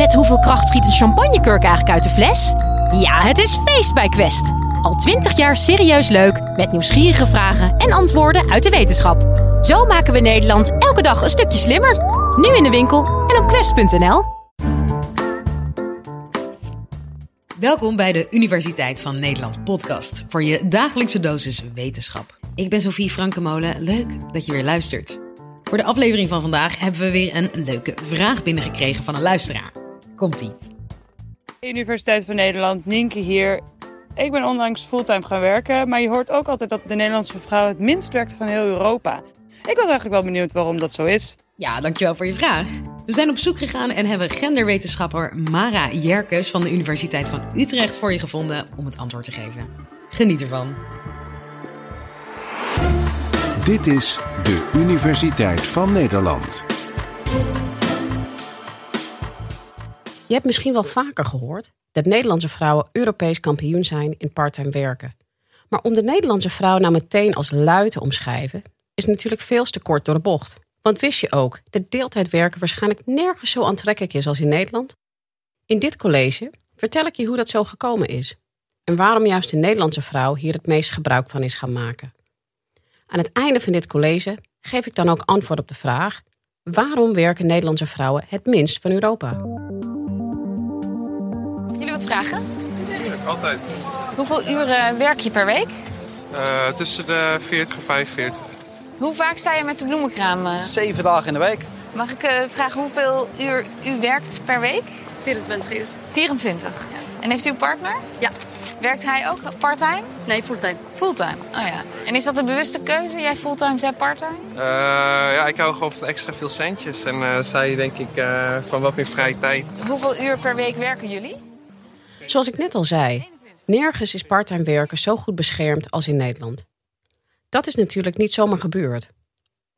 Met hoeveel kracht schiet een champagnekurk eigenlijk uit de fles? Ja, het is feest bij Quest. Al twintig jaar serieus leuk, met nieuwsgierige vragen en antwoorden uit de wetenschap. Zo maken we Nederland elke dag een stukje slimmer. Nu in de winkel en op quest.nl. Welkom bij de Universiteit van Nederland podcast voor je dagelijkse dosis wetenschap. Ik ben Sophie Frankemolen. Leuk dat je weer luistert. Voor de aflevering van vandaag hebben we weer een leuke vraag binnengekregen van een luisteraar. Komt-ie. Universiteit van Nederland, Nienke hier. Ik ben onlangs fulltime gaan werken, maar je hoort ook altijd dat de Nederlandse vrouw het minst werkt van heel Europa. Ik was eigenlijk wel benieuwd waarom dat zo is. Ja, dankjewel voor je vraag. We zijn op zoek gegaan en hebben genderwetenschapper Mara Jerkes van de Universiteit van Utrecht voor je gevonden om het antwoord te geven. Geniet ervan. Dit is de Universiteit van Nederland. Je hebt misschien wel vaker gehoord dat Nederlandse vrouwen Europees kampioen zijn in parttime werken. Maar om de Nederlandse vrouw nou meteen als lui te omschrijven, is natuurlijk veel te kort door de bocht. Want wist je ook dat deeltijdwerken waarschijnlijk nergens zo aantrekkelijk is als in Nederland? In dit college vertel ik je hoe dat zo gekomen is en waarom juist de Nederlandse vrouw hier het meest gebruik van is gaan maken. Aan het einde van dit college geef ik dan ook antwoord op de vraag: waarom werken Nederlandse vrouwen het minst van Europa? Wat vragen? Altijd. Hoeveel uren werk je per week? Uh, tussen de 40 en 45. Hoe vaak sta je met de bloemenkraam? uh? Zeven dagen in de week. Mag ik uh, vragen hoeveel uur u werkt per week? 24 uur. 24. En heeft u een partner? Ja. Werkt hij ook parttime? Nee, fulltime. Fulltime, oh ja. En is dat een bewuste keuze? Jij fulltime, zij parttime? ja, ik hou gewoon van extra veel centjes. En zij denk ik van wat meer vrije tijd. Hoeveel uur per week werken jullie? Zoals ik net al zei, nergens is parttime werken zo goed beschermd als in Nederland. Dat is natuurlijk niet zomaar gebeurd.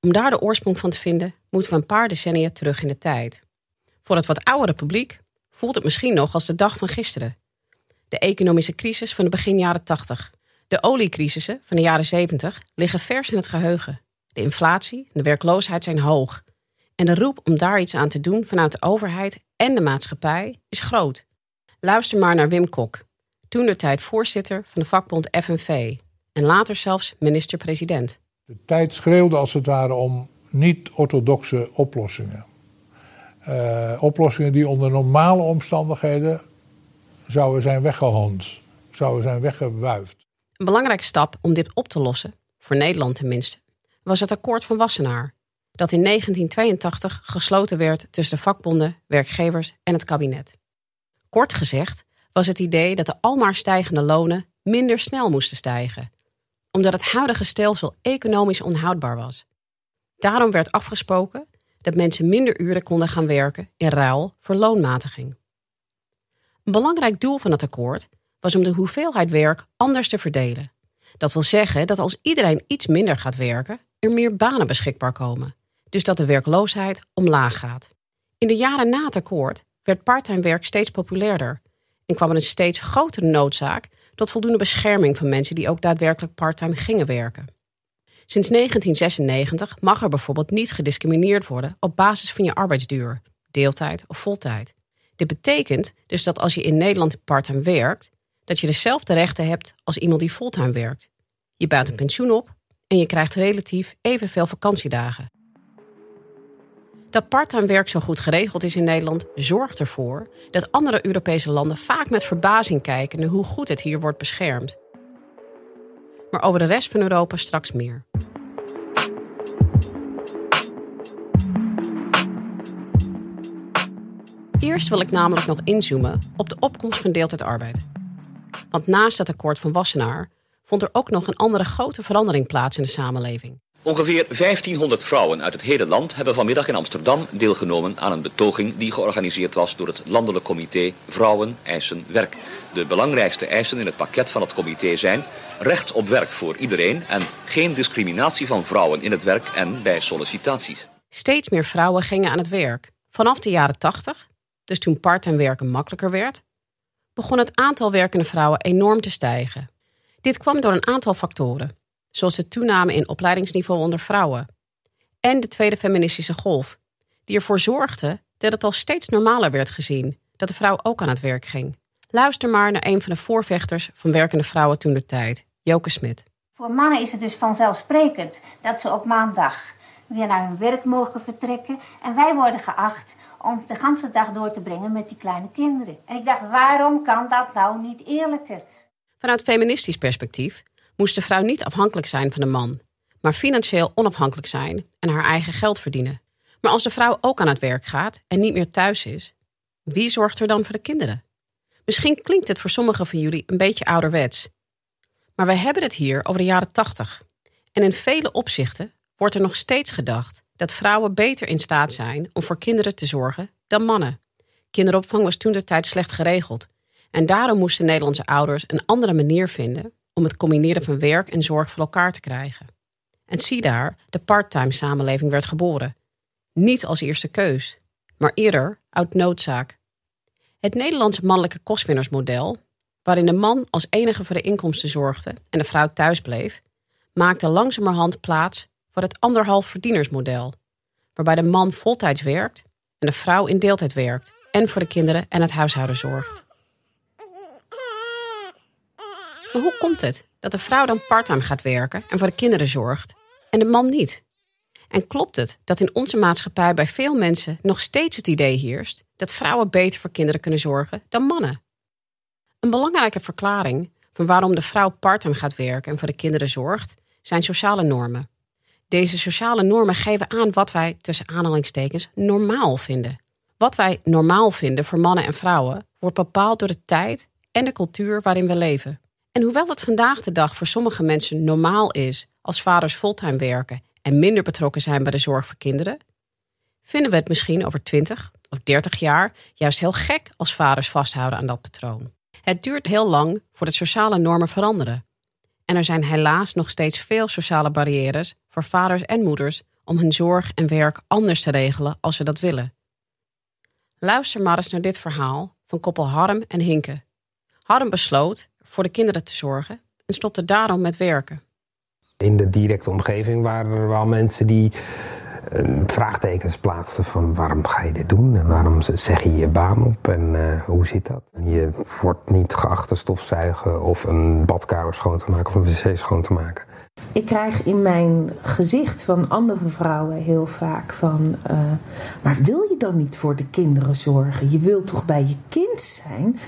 Om daar de oorsprong van te vinden, moeten we een paar decennia terug in de tijd. Voor het wat oudere publiek voelt het misschien nog als de dag van gisteren. De economische crisis van de begin jaren 80, de oliecrisissen van de jaren 70 liggen vers in het geheugen. De inflatie en de werkloosheid zijn hoog. En de roep om daar iets aan te doen vanuit de overheid en de maatschappij is groot. Luister maar naar Wim Kok, toen de tijd voorzitter van de vakbond FNV en later zelfs minister-president. De tijd schreeuwde als het ware om niet-orthodoxe oplossingen. Uh, oplossingen die onder normale omstandigheden zouden zijn weggehoond, zouden zijn weggewuifd. Een belangrijke stap om dit op te lossen, voor Nederland tenminste, was het akkoord van Wassenaar, dat in 1982 gesloten werd tussen de vakbonden, werkgevers en het kabinet. Kort gezegd was het idee dat de almaar stijgende lonen minder snel moesten stijgen, omdat het huidige stelsel economisch onhoudbaar was. Daarom werd afgesproken dat mensen minder uren konden gaan werken in ruil voor loonmatiging. Een belangrijk doel van het akkoord was om de hoeveelheid werk anders te verdelen. Dat wil zeggen dat als iedereen iets minder gaat werken, er meer banen beschikbaar komen, dus dat de werkloosheid omlaag gaat. In de jaren na het akkoord werd parttime werk steeds populairder en kwam er een steeds grotere noodzaak tot voldoende bescherming van mensen die ook daadwerkelijk parttime gingen werken. Sinds 1996 mag er bijvoorbeeld niet gediscrimineerd worden op basis van je arbeidsduur, deeltijd of voltijd. Dit betekent dus dat als je in Nederland parttime werkt, dat je dezelfde rechten hebt als iemand die fulltime werkt. Je bouwt een pensioen op en je krijgt relatief evenveel vakantiedagen. Dat parttime werk zo goed geregeld is in Nederland zorgt ervoor dat andere Europese landen vaak met verbazing kijken naar hoe goed het hier wordt beschermd. Maar over de rest van Europa straks meer. Eerst wil ik namelijk nog inzoomen op de opkomst van deeltijdarbeid. Want naast het akkoord van Wassenaar vond er ook nog een andere grote verandering plaats in de samenleving. Ongeveer 1500 vrouwen uit het hele land hebben vanmiddag in Amsterdam deelgenomen aan een betoging die georganiseerd was door het Landelijk Comité Vrouwen eisen werk. De belangrijkste eisen in het pakket van het comité zijn recht op werk voor iedereen en geen discriminatie van vrouwen in het werk en bij sollicitaties. Steeds meer vrouwen gingen aan het werk. Vanaf de jaren 80, dus toen parttime werken makkelijker werd, begon het aantal werkende vrouwen enorm te stijgen. Dit kwam door een aantal factoren zoals de toename in opleidingsniveau onder vrouwen. En de tweede feministische golf, die ervoor zorgde dat het al steeds normaler werd gezien dat de vrouw ook aan het werk ging. Luister maar naar een van de voorvechters van werkende vrouwen toen de tijd, Joke Smit. Voor mannen is het dus vanzelfsprekend dat ze op maandag weer naar hun werk mogen vertrekken. En wij worden geacht om de hele dag door te brengen met die kleine kinderen. En ik dacht, waarom kan dat nou niet eerlijker? Vanuit feministisch perspectief moest de vrouw niet afhankelijk zijn van de man, maar financieel onafhankelijk zijn en haar eigen geld verdienen. Maar als de vrouw ook aan het werk gaat en niet meer thuis is, wie zorgt er dan voor de kinderen? Misschien klinkt het voor sommigen van jullie een beetje ouderwets. Maar wij hebben het hier over de jaren 80. En in vele opzichten wordt er nog steeds gedacht dat vrouwen beter in staat zijn om voor kinderen te zorgen dan mannen. Kinderopvang was toen de tijd slecht geregeld. En daarom moesten Nederlandse ouders een andere manier vinden om het combineren van werk en zorg voor elkaar te krijgen. En zie daar, de parttime samenleving werd geboren. Niet als eerste keus, maar eerder uit noodzaak. Het Nederlandse mannelijke kostwinnersmodel, waarin de man als enige voor de inkomsten zorgde en de vrouw thuis bleef, maakte langzamerhand plaats voor het anderhalf verdienersmodel, waarbij de man voltijds werkt en de vrouw in deeltijd werkt en voor de kinderen en het huishouden zorgt. Maar hoe komt het dat de vrouw dan parttime gaat werken en voor de kinderen zorgt en de man niet? En klopt het dat in onze maatschappij bij veel mensen nog steeds het idee heerst dat vrouwen beter voor kinderen kunnen zorgen dan mannen? Een belangrijke verklaring van waarom de vrouw parttime gaat werken en voor de kinderen zorgt, zijn sociale normen. Deze sociale normen geven aan wat wij tussen aanhalingstekens normaal vinden. Wat wij normaal vinden voor mannen en vrouwen wordt bepaald door de tijd en de cultuur waarin we leven. En hoewel het vandaag de dag voor sommige mensen normaal is als vaders fulltime werken en minder betrokken zijn bij de zorg voor kinderen, vinden we het misschien over 20 of 30 jaar juist heel gek als vaders vasthouden aan dat patroon. Het duurt heel lang voordat sociale normen veranderen. En er zijn helaas nog steeds veel sociale barrières voor vaders en moeders om hun zorg en werk anders te regelen als ze dat willen. Luister maar eens naar dit verhaal van koppel Harm en Hinke. Harm besloot voor de kinderen te zorgen en stopte daarom met werken. In de directe omgeving waren er wel mensen die uh, vraagtekens plaatsten van waarom ga je dit doen en waarom zeg je je baan op en uh, hoe zit dat? Je wordt niet geacht te stofzuigen of een badkamer schoon te maken of een wc schoon te maken. Ik krijg in mijn gezicht van andere vrouwen heel vaak van... Uh, maar wil je dan niet voor de kinderen zorgen? Je wilt toch bij je kind zijn?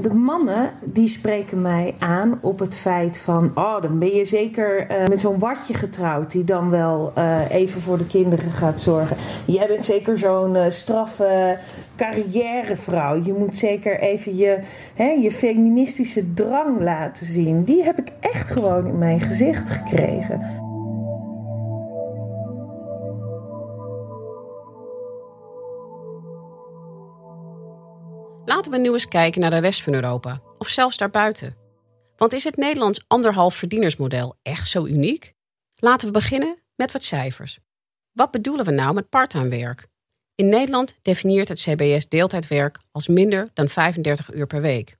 De mannen die spreken mij aan op het feit van, oh, dan ben je zeker uh, met zo'n watje getrouwd die dan wel uh, even voor de kinderen gaat zorgen. Jij bent zeker zo'n uh, straffe carrièrevrouw. Je moet zeker even je, hè, je feministische drang laten zien. Die heb ik echt gewoon in mijn gezicht gekregen. Laten we nu eens kijken naar de rest van Europa, of zelfs daarbuiten. Want is het Nederlands anderhalf verdienersmodel echt zo uniek? Laten we beginnen met wat cijfers. Wat bedoelen we nou met parttime werk? In Nederland definieert het CBS deeltijdwerk als minder dan 35 uur per week.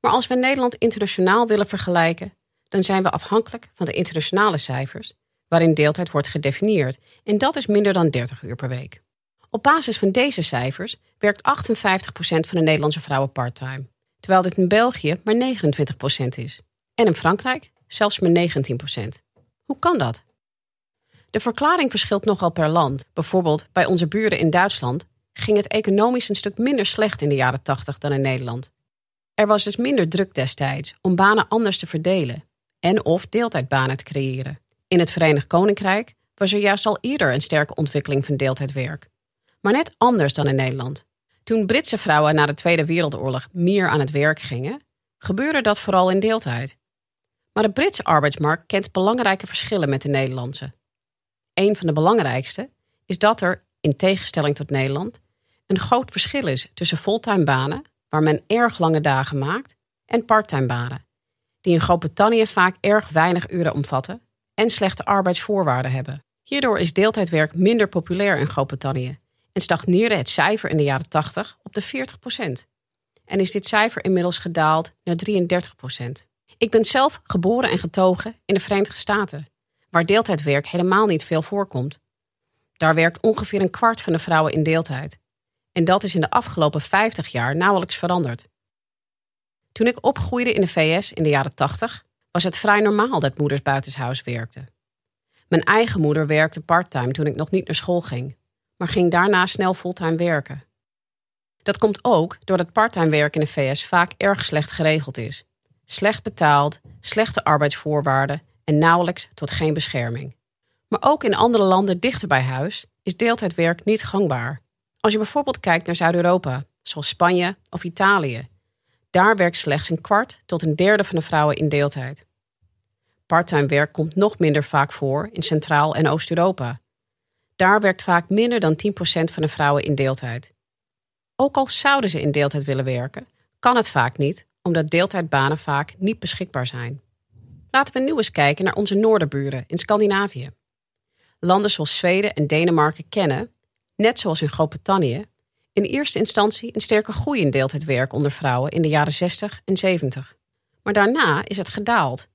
Maar als we Nederland internationaal willen vergelijken, dan zijn we afhankelijk van de internationale cijfers, waarin deeltijd wordt gedefinieerd, en dat is minder dan 30 uur per week. Op basis van deze cijfers werkt 58% van de Nederlandse vrouwen parttime, terwijl dit in België maar 29% is. En in Frankrijk zelfs maar 19%. Hoe kan dat? De verklaring verschilt nogal per land. Bijvoorbeeld bij onze buren in Duitsland ging het economisch een stuk minder slecht in de jaren 80 dan in Nederland. Er was dus minder druk destijds om banen anders te verdelen en of deeltijdbanen te creëren. In het Verenigd Koninkrijk was er juist al eerder een sterke ontwikkeling van deeltijdwerk maar net anders dan in Nederland. Toen Britse vrouwen na de Tweede Wereldoorlog meer aan het werk gingen, gebeurde dat vooral in deeltijd. Maar de Britse arbeidsmarkt kent belangrijke verschillen met de Nederlandse. Een van de belangrijkste is dat er, in tegenstelling tot Nederland, een groot verschil is tussen fulltime banen, waar men erg lange dagen maakt, en parttime banen, die in Groot-Brittannië vaak erg weinig uren omvatten en slechte arbeidsvoorwaarden hebben. Hierdoor is deeltijdwerk minder populair in Groot-Brittannië en stagneerde het cijfer in de jaren 80 op de 40% En is dit cijfer inmiddels gedaald naar 33% Ik ben zelf geboren en getogen in de Verenigde Staten, waar deeltijdwerk helemaal niet veel voorkomt. Daar werkt ongeveer een kwart van de vrouwen in deeltijd. En dat is in de afgelopen 50 jaar nauwelijks veranderd. Toen ik opgroeide in de VS in de jaren 80, was het vrij normaal dat moeders buitenshuis werkten. Mijn eigen moeder werkte parttime toen ik nog niet naar school ging, maar ging daarna snel fulltime werken. Dat komt ook doordat parttime werk in de VS vaak erg slecht geregeld is. Slecht betaald, slechte arbeidsvoorwaarden en nauwelijks tot geen bescherming. Maar ook in andere landen dichter bij huis is deeltijdwerk niet gangbaar. Als je bijvoorbeeld kijkt naar Zuid-Europa, zoals Spanje of Italië, daar werkt slechts een kwart tot een derde van de vrouwen in deeltijd. Parttime werk komt nog minder vaak voor in Centraal- en Oost-Europa. Daar werkt vaak minder dan 10% van de vrouwen in deeltijd. Ook al zouden ze in deeltijd willen werken, kan het vaak niet, omdat deeltijdbanen vaak niet beschikbaar zijn. Laten we nu eens kijken naar onze noorderburen in Scandinavië. Landen zoals Zweden en Denemarken kennen, net zoals in Groot-Brittannië, in eerste instantie een sterke groei in deeltijdwerk onder vrouwen in de jaren 60 en 70. Maar daarna is het gedaald.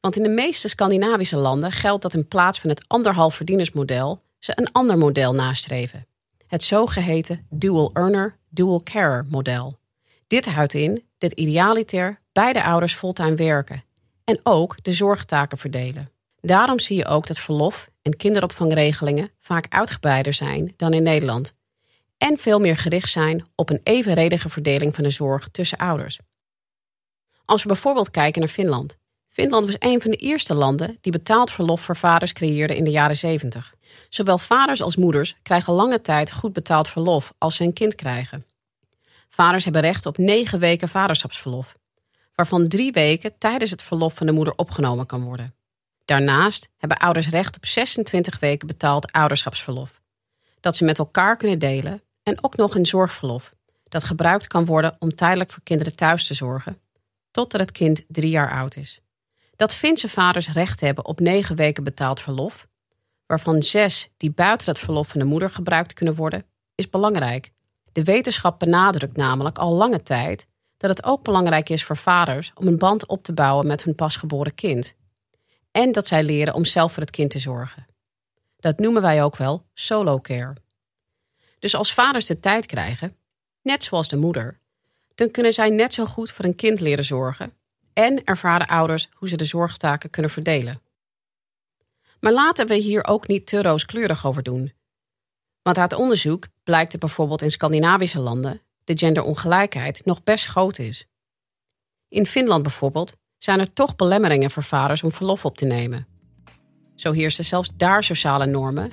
Want in de meeste Scandinavische landen geldt dat in plaats van het anderhalf verdienersmodel ze een ander model nastreven. Het zogeheten dual earner, dual carer model. Dit houdt in dat idealiter beide ouders fulltime werken en ook de zorgtaken verdelen. Daarom zie je ook dat verlof en kinderopvangregelingen vaak uitgebreider zijn dan in Nederland en veel meer gericht zijn op een evenredige verdeling van de zorg tussen ouders. Als we bijvoorbeeld kijken naar Finland. Finland was een van de eerste landen die betaald verlof voor vaders creëerde in de jaren 70. Zowel vaders als moeders krijgen lange tijd goed betaald verlof als ze een kind krijgen. Vaders hebben recht op negen weken vaderschapsverlof, waarvan drie weken tijdens het verlof van de moeder opgenomen kan worden. Daarnaast hebben ouders recht op 26 weken betaald ouderschapsverlof, dat ze met elkaar kunnen delen en ook nog een zorgverlof, dat gebruikt kan worden om tijdelijk voor kinderen thuis te zorgen, totdat het kind drie jaar oud is. Dat Finse vaders recht hebben op negen weken betaald verlof, waarvan zes die buiten het verlof van de moeder gebruikt kunnen worden, is belangrijk. De wetenschap benadrukt namelijk al lange tijd dat het ook belangrijk is voor vaders om een band op te bouwen met hun pasgeboren kind. En dat zij leren om zelf voor het kind te zorgen. Dat noemen wij ook wel solo care. Dus als vaders de tijd krijgen, net zoals de moeder, dan kunnen zij net zo goed voor een kind leren zorgen en ervaren ouders hoe ze de zorgtaken kunnen verdelen. Maar laten we hier ook niet te rooskleurig over doen. Want uit onderzoek blijkt dat bijvoorbeeld in Scandinavische landen de genderongelijkheid nog best groot is. In Finland bijvoorbeeld zijn er toch belemmeringen voor vaders om verlof op te nemen. Zo heersen zelfs daar sociale normen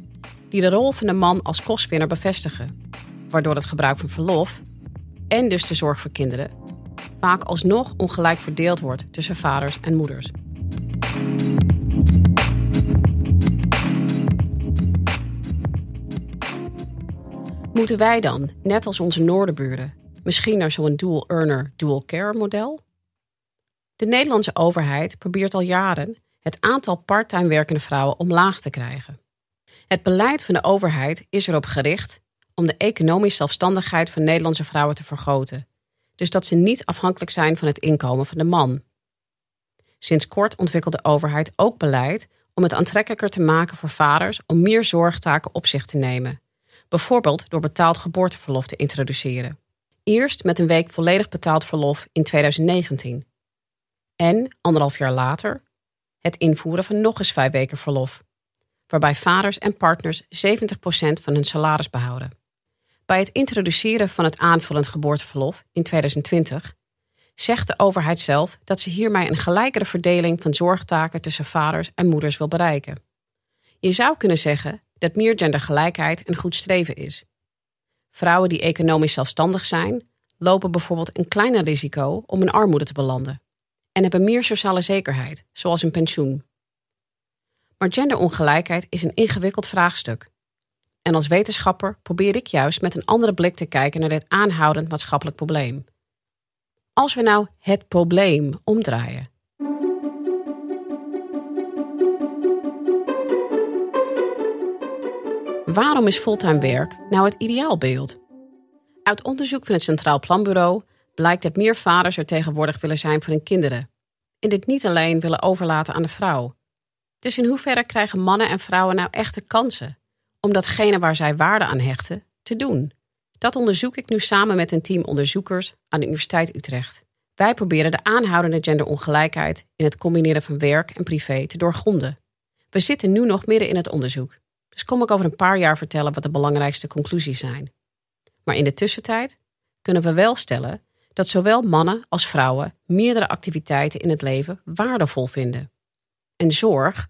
die de rol van de man als kostwinner bevestigen, waardoor het gebruik van verlof en dus de zorg voor kinderen vaak alsnog ongelijk verdeeld wordt tussen vaders en moeders. Moeten wij dan, net als onze noordenburen, misschien naar zo'n dual earner, dual care model? De Nederlandse overheid probeert al jaren het aantal parttime werkende vrouwen omlaag te krijgen. Het beleid van de overheid is erop gericht om de economische zelfstandigheid van Nederlandse vrouwen te vergroten, dus dat ze niet afhankelijk zijn van het inkomen van de man. Sinds kort ontwikkelt de overheid ook beleid om het aantrekkelijker te maken voor vaders om meer zorgtaken op zich te nemen, bijvoorbeeld door betaald geboorteverlof te introduceren. Eerst met een week volledig betaald verlof in 2019. En, anderhalf jaar later, het invoeren van nog eens vijf weken verlof, waarbij vaders en partners 70% van hun salaris behouden. Bij het introduceren van het aanvullend geboorteverlof in 2020 zegt de overheid zelf dat ze hiermee een gelijkere verdeling van zorgtaken tussen vaders en moeders wil bereiken. Je zou kunnen zeggen dat meer gendergelijkheid een goed streven is. Vrouwen die economisch zelfstandig zijn, lopen bijvoorbeeld een kleiner risico om in armoede te belanden en hebben meer sociale zekerheid, zoals een pensioen. Maar genderongelijkheid is een ingewikkeld vraagstuk. En als wetenschapper probeer ik juist met een andere blik te kijken naar dit aanhoudend maatschappelijk probleem. Als we nou het probleem omdraaien. Waarom is fulltime werk nou het ideaalbeeld? Uit onderzoek van het Centraal Planbureau blijkt dat meer vaders er tegenwoordig willen zijn voor hun kinderen. En dit niet alleen willen overlaten aan de vrouw. Dus in hoeverre krijgen mannen en vrouwen nou echte kansen om datgene waar zij waarde aan hechten te doen? Dat onderzoek ik nu samen met een team onderzoekers aan de Universiteit Utrecht. Wij proberen de aanhoudende genderongelijkheid in het combineren van werk en privé te doorgronden. We zitten nu nog midden in het onderzoek, dus kom ik over een paar jaar vertellen wat de belangrijkste conclusies zijn. Maar in de tussentijd kunnen we wel stellen dat zowel mannen als vrouwen meerdere activiteiten in het leven waardevol vinden. En zorg,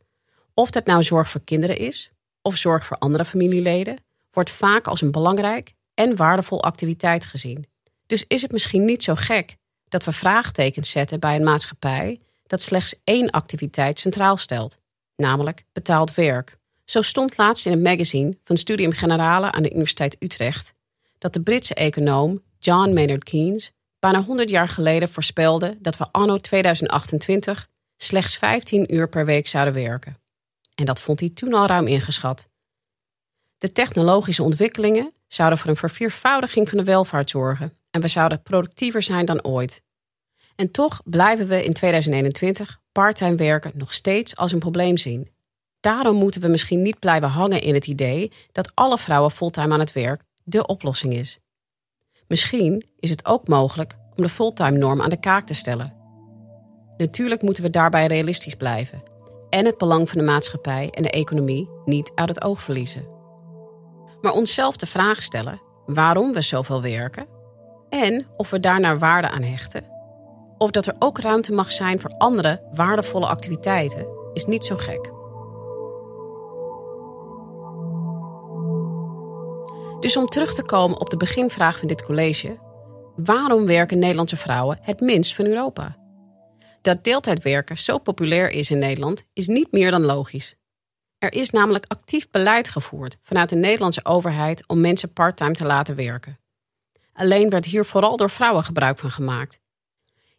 of dat nou zorg voor kinderen is of zorg voor andere familieleden, wordt vaak als een belangrijk en waardevol activiteit gezien. Dus is het misschien niet zo gek dat we vraagtekens zetten bij een maatschappij dat slechts één activiteit centraal stelt, namelijk betaald werk. Zo stond laatst in een magazine van Studium Generale aan de Universiteit Utrecht dat de Britse econoom John Maynard Keynes bijna 100 jaar geleden voorspelde dat we anno 2028 slechts 15 uur per week zouden werken. En dat vond hij toen al ruim ingeschat. De technologische ontwikkelingen zouden voor een verviervoudiging van de welvaart zorgen en we zouden productiever zijn dan ooit. En toch blijven we in 2021 parttime werken nog steeds als een probleem zien. Daarom moeten we misschien niet blijven hangen in het idee dat alle vrouwen fulltime aan het werk de oplossing is. Misschien is het ook mogelijk om de fulltime norm aan de kaak te stellen. Natuurlijk moeten we daarbij realistisch blijven en het belang van de maatschappij en de economie niet uit het oog verliezen. Maar onszelf de vraag stellen waarom we zoveel werken en of we daarnaar waarde aan hechten, of dat er ook ruimte mag zijn voor andere waardevolle activiteiten, is niet zo gek. Dus om terug te komen op de beginvraag van dit college: waarom werken Nederlandse vrouwen het minst van Europa? Dat deeltijdwerken zo populair is in Nederland is niet meer dan logisch. Er is namelijk actief beleid gevoerd vanuit de Nederlandse overheid om mensen parttime te laten werken. Alleen werd hier vooral door vrouwen gebruik van gemaakt.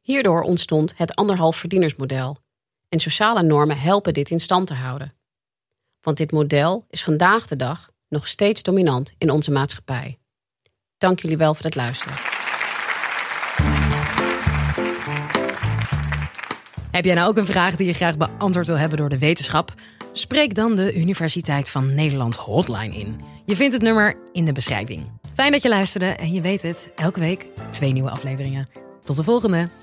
Hierdoor ontstond het anderhalf verdienersmodel. En sociale normen helpen dit in stand te houden. Want dit model is vandaag de dag nog steeds dominant in onze maatschappij. Dank jullie wel voor het luisteren. Heb jij nou ook een vraag die je graag beantwoord wil hebben door de wetenschap? Spreek dan de Universiteit van Nederland hotline in. Je vindt het nummer in de beschrijving. Fijn dat je luisterde en je weet het, elke week twee nieuwe afleveringen. Tot de volgende!